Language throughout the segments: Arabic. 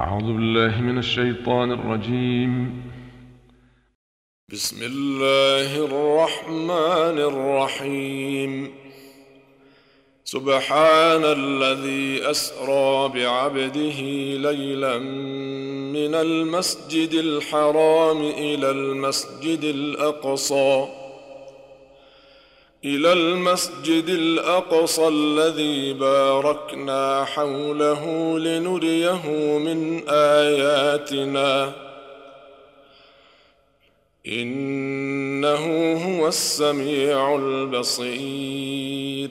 أعوذ بالله من الشيطان الرجيم. بسم الله الرحمن الرحيم. سبحان الذي أسرى بعبده ليلا من المسجد الحرام إلى المسجد الأقصى. إلى المسجد الأقصى الذي باركنا حوله لنريه من آياتنا. إنه هو السميع البصير.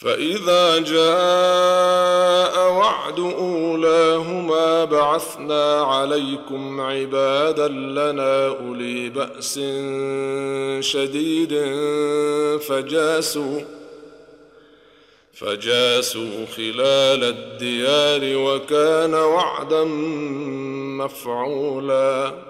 فإذا جاء وعد أولاهما بعثنا عليكم عبادا لنا أولي بأس شديد فجاسوا فجاسوا خلال الديار وكان وعدا مفعولا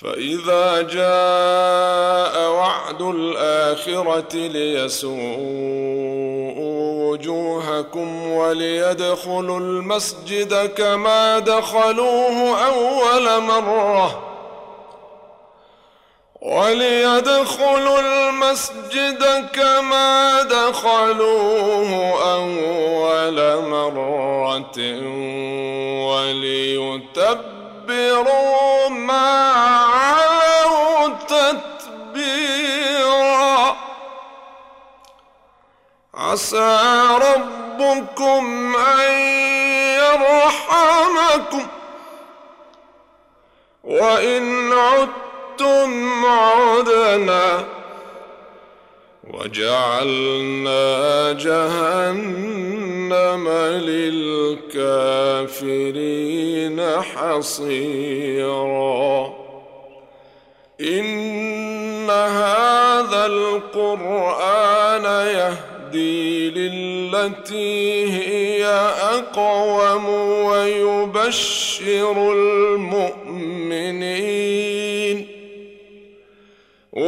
فإذا جاء وعد الآخرة ليسوءوا وجوهكم وليدخلوا المسجد كما دخلوه أول مرة وليدخلوا المسجد كما دخلوه أول مرة ما علوا تتبيرا. عسى ربكم أن يرحمكم. وإن عدتم عدنا وجعلنا جهنم للكافرين حصيرا. إن هذا القرآن يهدي للتي هي أقوم ويبشر المؤمنين.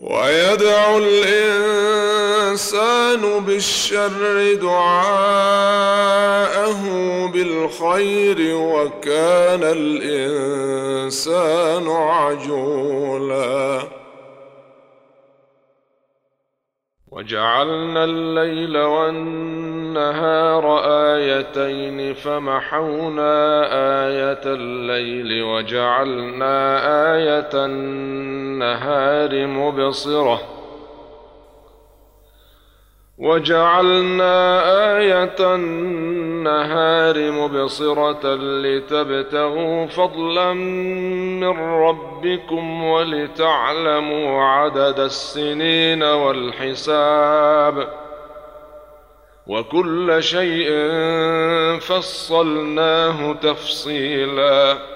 ويدعو الإنسان بالشر دعاءه بالخير وكان الإنسان عجولا. وجعلنا الليل والنهار آيتين فمحونا آية الليل وجعلنا آية النهار مبصرة وجعلنا آية النهار مبصرة لتبتغوا فضلا من ربكم ولتعلموا عدد السنين والحساب وكل شيء فصلناه تفصيلا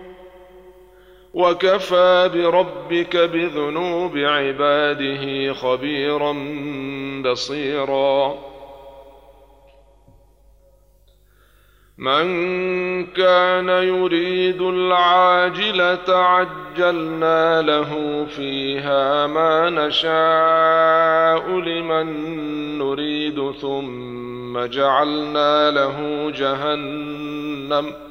وكفى بربك بذنوب عباده خبيرا بصيرا. من كان يريد العاجلة عجلنا له فيها ما نشاء لمن نريد ثم جعلنا له جهنم.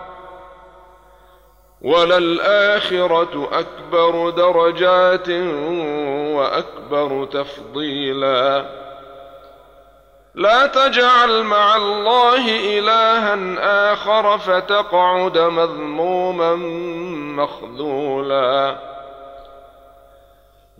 وللآخرة أكبر درجات وأكبر تفضيلا. لا تجعل مع الله إلها آخر فتقعد مذموما مخذولا.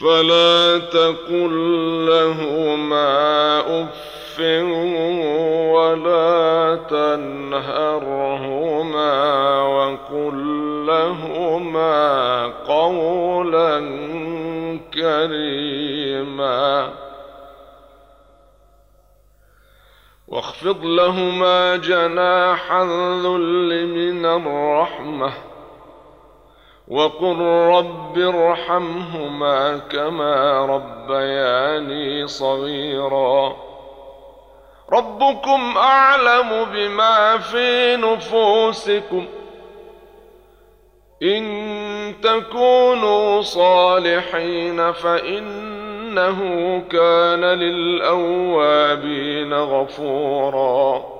فلا تقل لهما أف ولا تنهرهما وقل لهما قولا كريما. واخفض لهما جناح الذل من الرحمة. وقل رب ارحمهما كما ربياني صغيرا. ربكم اعلم بما في نفوسكم. ان تكونوا صالحين فانه كان للاوابين غفورا.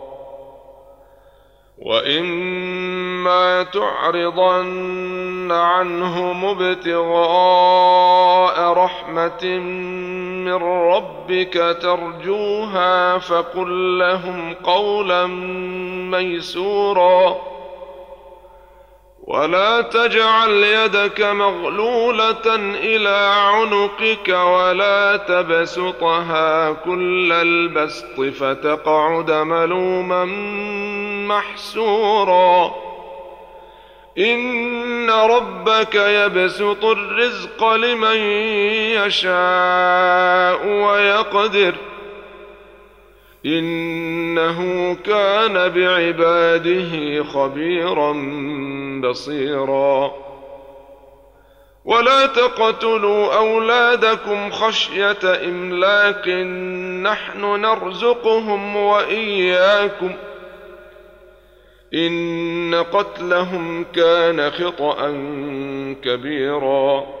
وإما تعرضن عنهم ابتغاء رحمة من ربك ترجوها فقل لهم قولا ميسورا ولا تجعل يدك مغلولة إلى عنقك ولا تبسطها كل البسط فتقعد ملوما محسورا. إن ربك يبسط الرزق لمن يشاء ويقدر ۖ. إنه كان بعباده خبيرا بصيرا. ولا تقتلوا أولادكم خشية إملاق نحن نرزقهم وإياكم. إن قتلهم كان خطا كبيرا.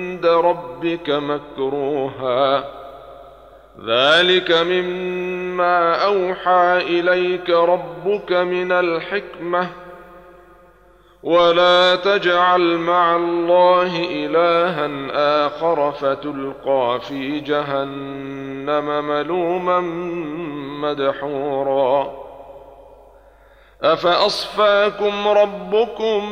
ربك مكروها. ذلك مما أوحى إليك ربك من الحكمة. ولا تجعل مع الله إلها آخر فتلقى في جهنم ملوما مدحورا. أفأصفاكم ربكم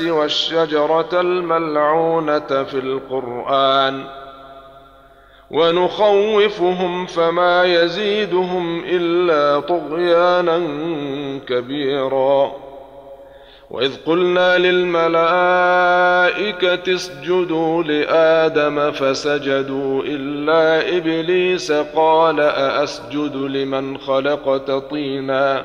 والشجرة الملعونة في القرآن ونخوفهم فما يزيدهم إلا طغيانا كبيرا وإذ قلنا للملائكة اسجدوا لآدم فسجدوا إلا إبليس قال أأسجد لمن خلقت طينا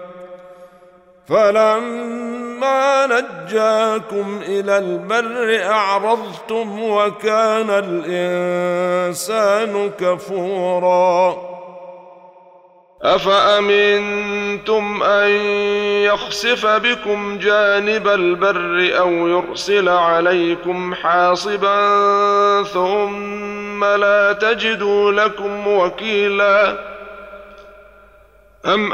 فلما نجاكم إلى البر أعرضتم وكان الإنسان كفورا. أفأمنتم أن يخسف بكم جانب البر أو يرسل عليكم حاصبا ثم لا تجدوا لكم وكيلا؟ أم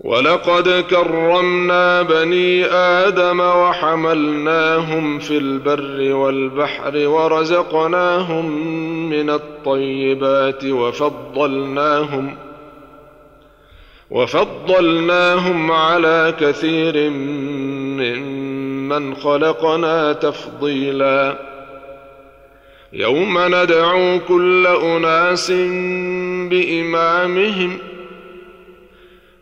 ولقد كرمنا بني آدم وحملناهم في البر والبحر ورزقناهم من الطيبات وفضلناهم وفضلناهم على كثير ممن خلقنا تفضيلا. يوم ندعو كل أناس بإمامهم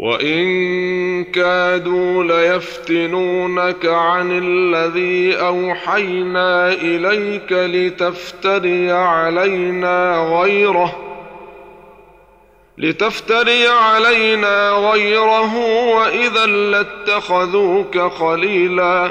وان كادوا ليفتنونك عن الذي اوحينا اليك لتفتري علينا غيره لتفتري علينا غيره واذا لاتخذوك خليلا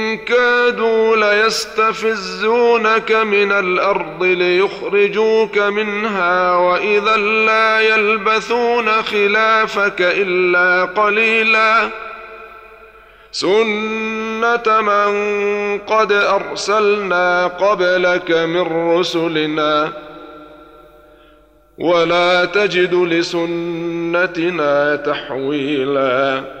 كادوا ليستفزونك من الأرض ليخرجوك منها وإذا لا يلبثون خلافك إلا قليلا. سنه من قد ارسلنا قبلك من رسلنا. ولا تجد لسنتنا تحويلا.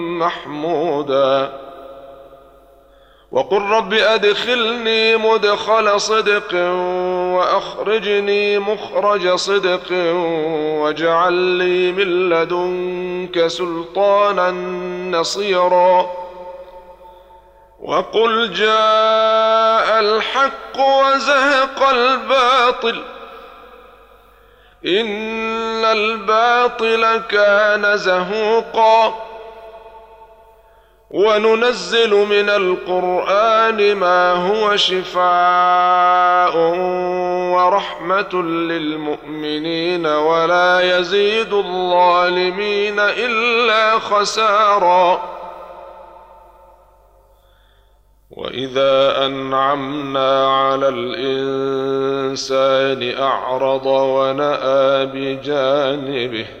محمودا. وقل رب أدخلني مدخل صدق وأخرجني مخرج صدق واجعل لي من لدنك سلطانا نصيرا. وقل جاء الحق وزهق الباطل. إن الباطل كان زهوقا. وننزل من القرآن ما هو شفاء ورحمة للمؤمنين ولا يزيد الظالمين إلا خسارا. وإذا أنعمنا على الإنسان أعرض ونأى بجانبه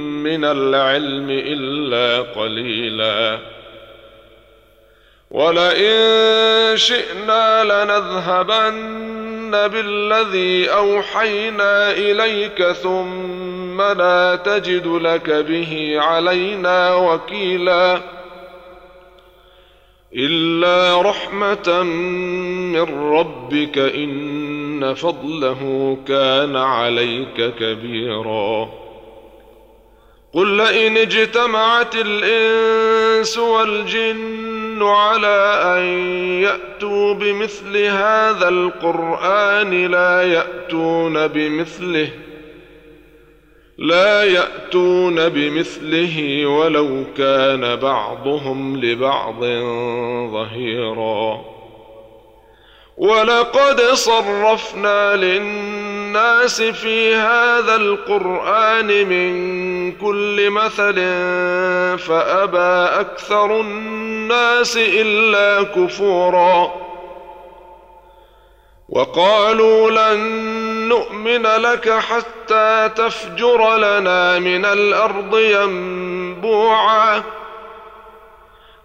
من العلم إلا قليلا. ولئن شئنا لنذهبن بالذي اوحينا اليك ثم لا تجد لك به علينا وكيلا. الا رحمه من ربك ان فضله كان عليك كبيرا. قل لئن اجتمعت الانس والجن على ان ياتوا بمثل هذا القران لا ياتون بمثله لا ياتون بمثله ولو كان بعضهم لبعض ظهيرا. ولقد صرفنا للناس في هذا القران من كل مثل فأبى أكثر الناس إلا كفورا. وقالوا لن نؤمن لك حتى تفجر لنا من الأرض ينبوعا.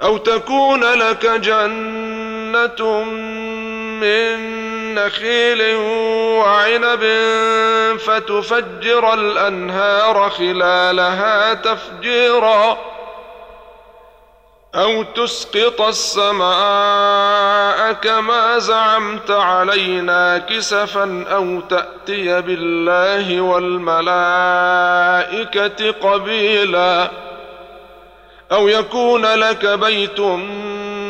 أو تكون لك جنة من نخيل وعنب فتفجر الأنهار خلالها تفجيرا أو تسقط السماء كما زعمت علينا كسفا أو تأتي بالله والملائكة قبيلا أو يكون لك بيت من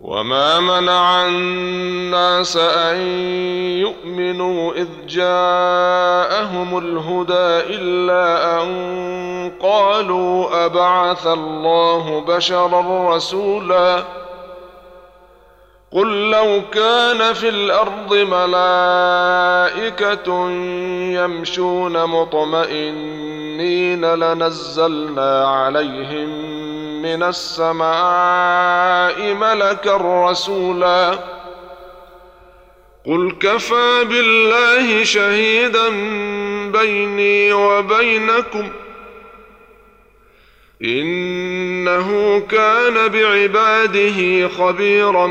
وما منع الناس ان يؤمنوا اذ جاءهم الهدى الا ان قالوا ابعث الله بشرا رسولا قل لو كان في الأرض ملائكه يمشون مطمئنين لنزلنا عليهم من السماء ملكا رسولا. قل كفى بالله شهيدا بيني وبينكم. إنه كان بعباده خبيرا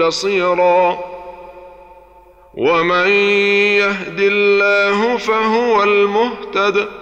بصيرا. ومن يهد الله فهو المهتد.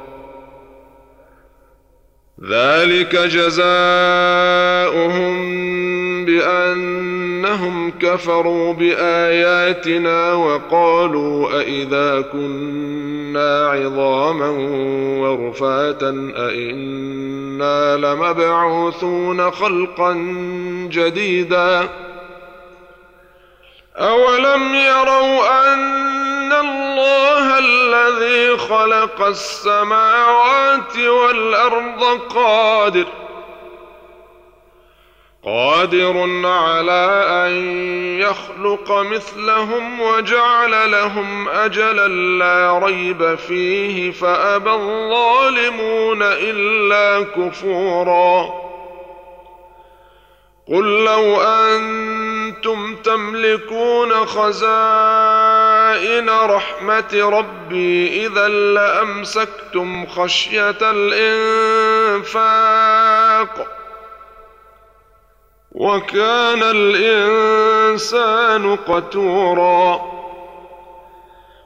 ذلك جزاؤهم بأنهم كفروا بآياتنا وقالوا أإذا كنا عظاما ورفاتا أإنا لمبعوثون خلقا جديدا أولم يروا أن الله الذي خلق السماوات والأرض قادر قادر على أن يخلق مثلهم وجعل لهم أجلا لا ريب فيه فأبى الظالمون إلا كفورا. قل لو أنتم تملكون خزائن رحمة ربي إذا لأمسكتم خشية الإنفاق وكان الانسان قتورا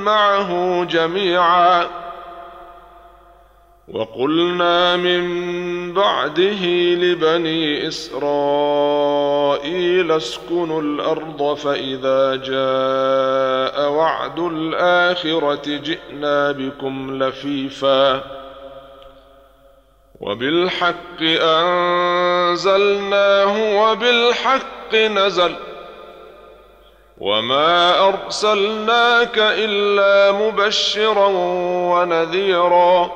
معه جميعا. وقلنا من بعده لبني إسرائيل اسكنوا الأرض فإذا جاء وعد الآخرة جئنا بكم لفيفا. وبالحق أنزلناه وبالحق نزل. وما ارسلناك الا مبشرا ونذيرا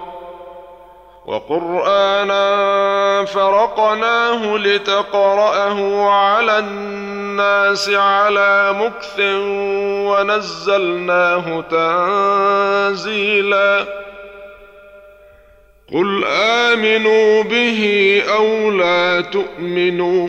وقرانا فرقناه لتقراه على الناس على مكث ونزلناه تنزيلا قل امنوا به أو لا تؤمنوا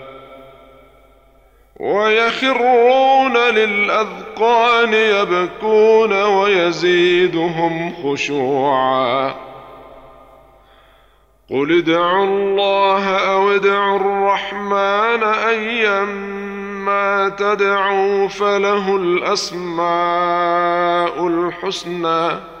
ويخرون للأذقان يبكون ويزيدهم خشوعا. قل ادعوا الله أو ادعوا الرحمن ايما تدعوا فله الأسماء الحسنى.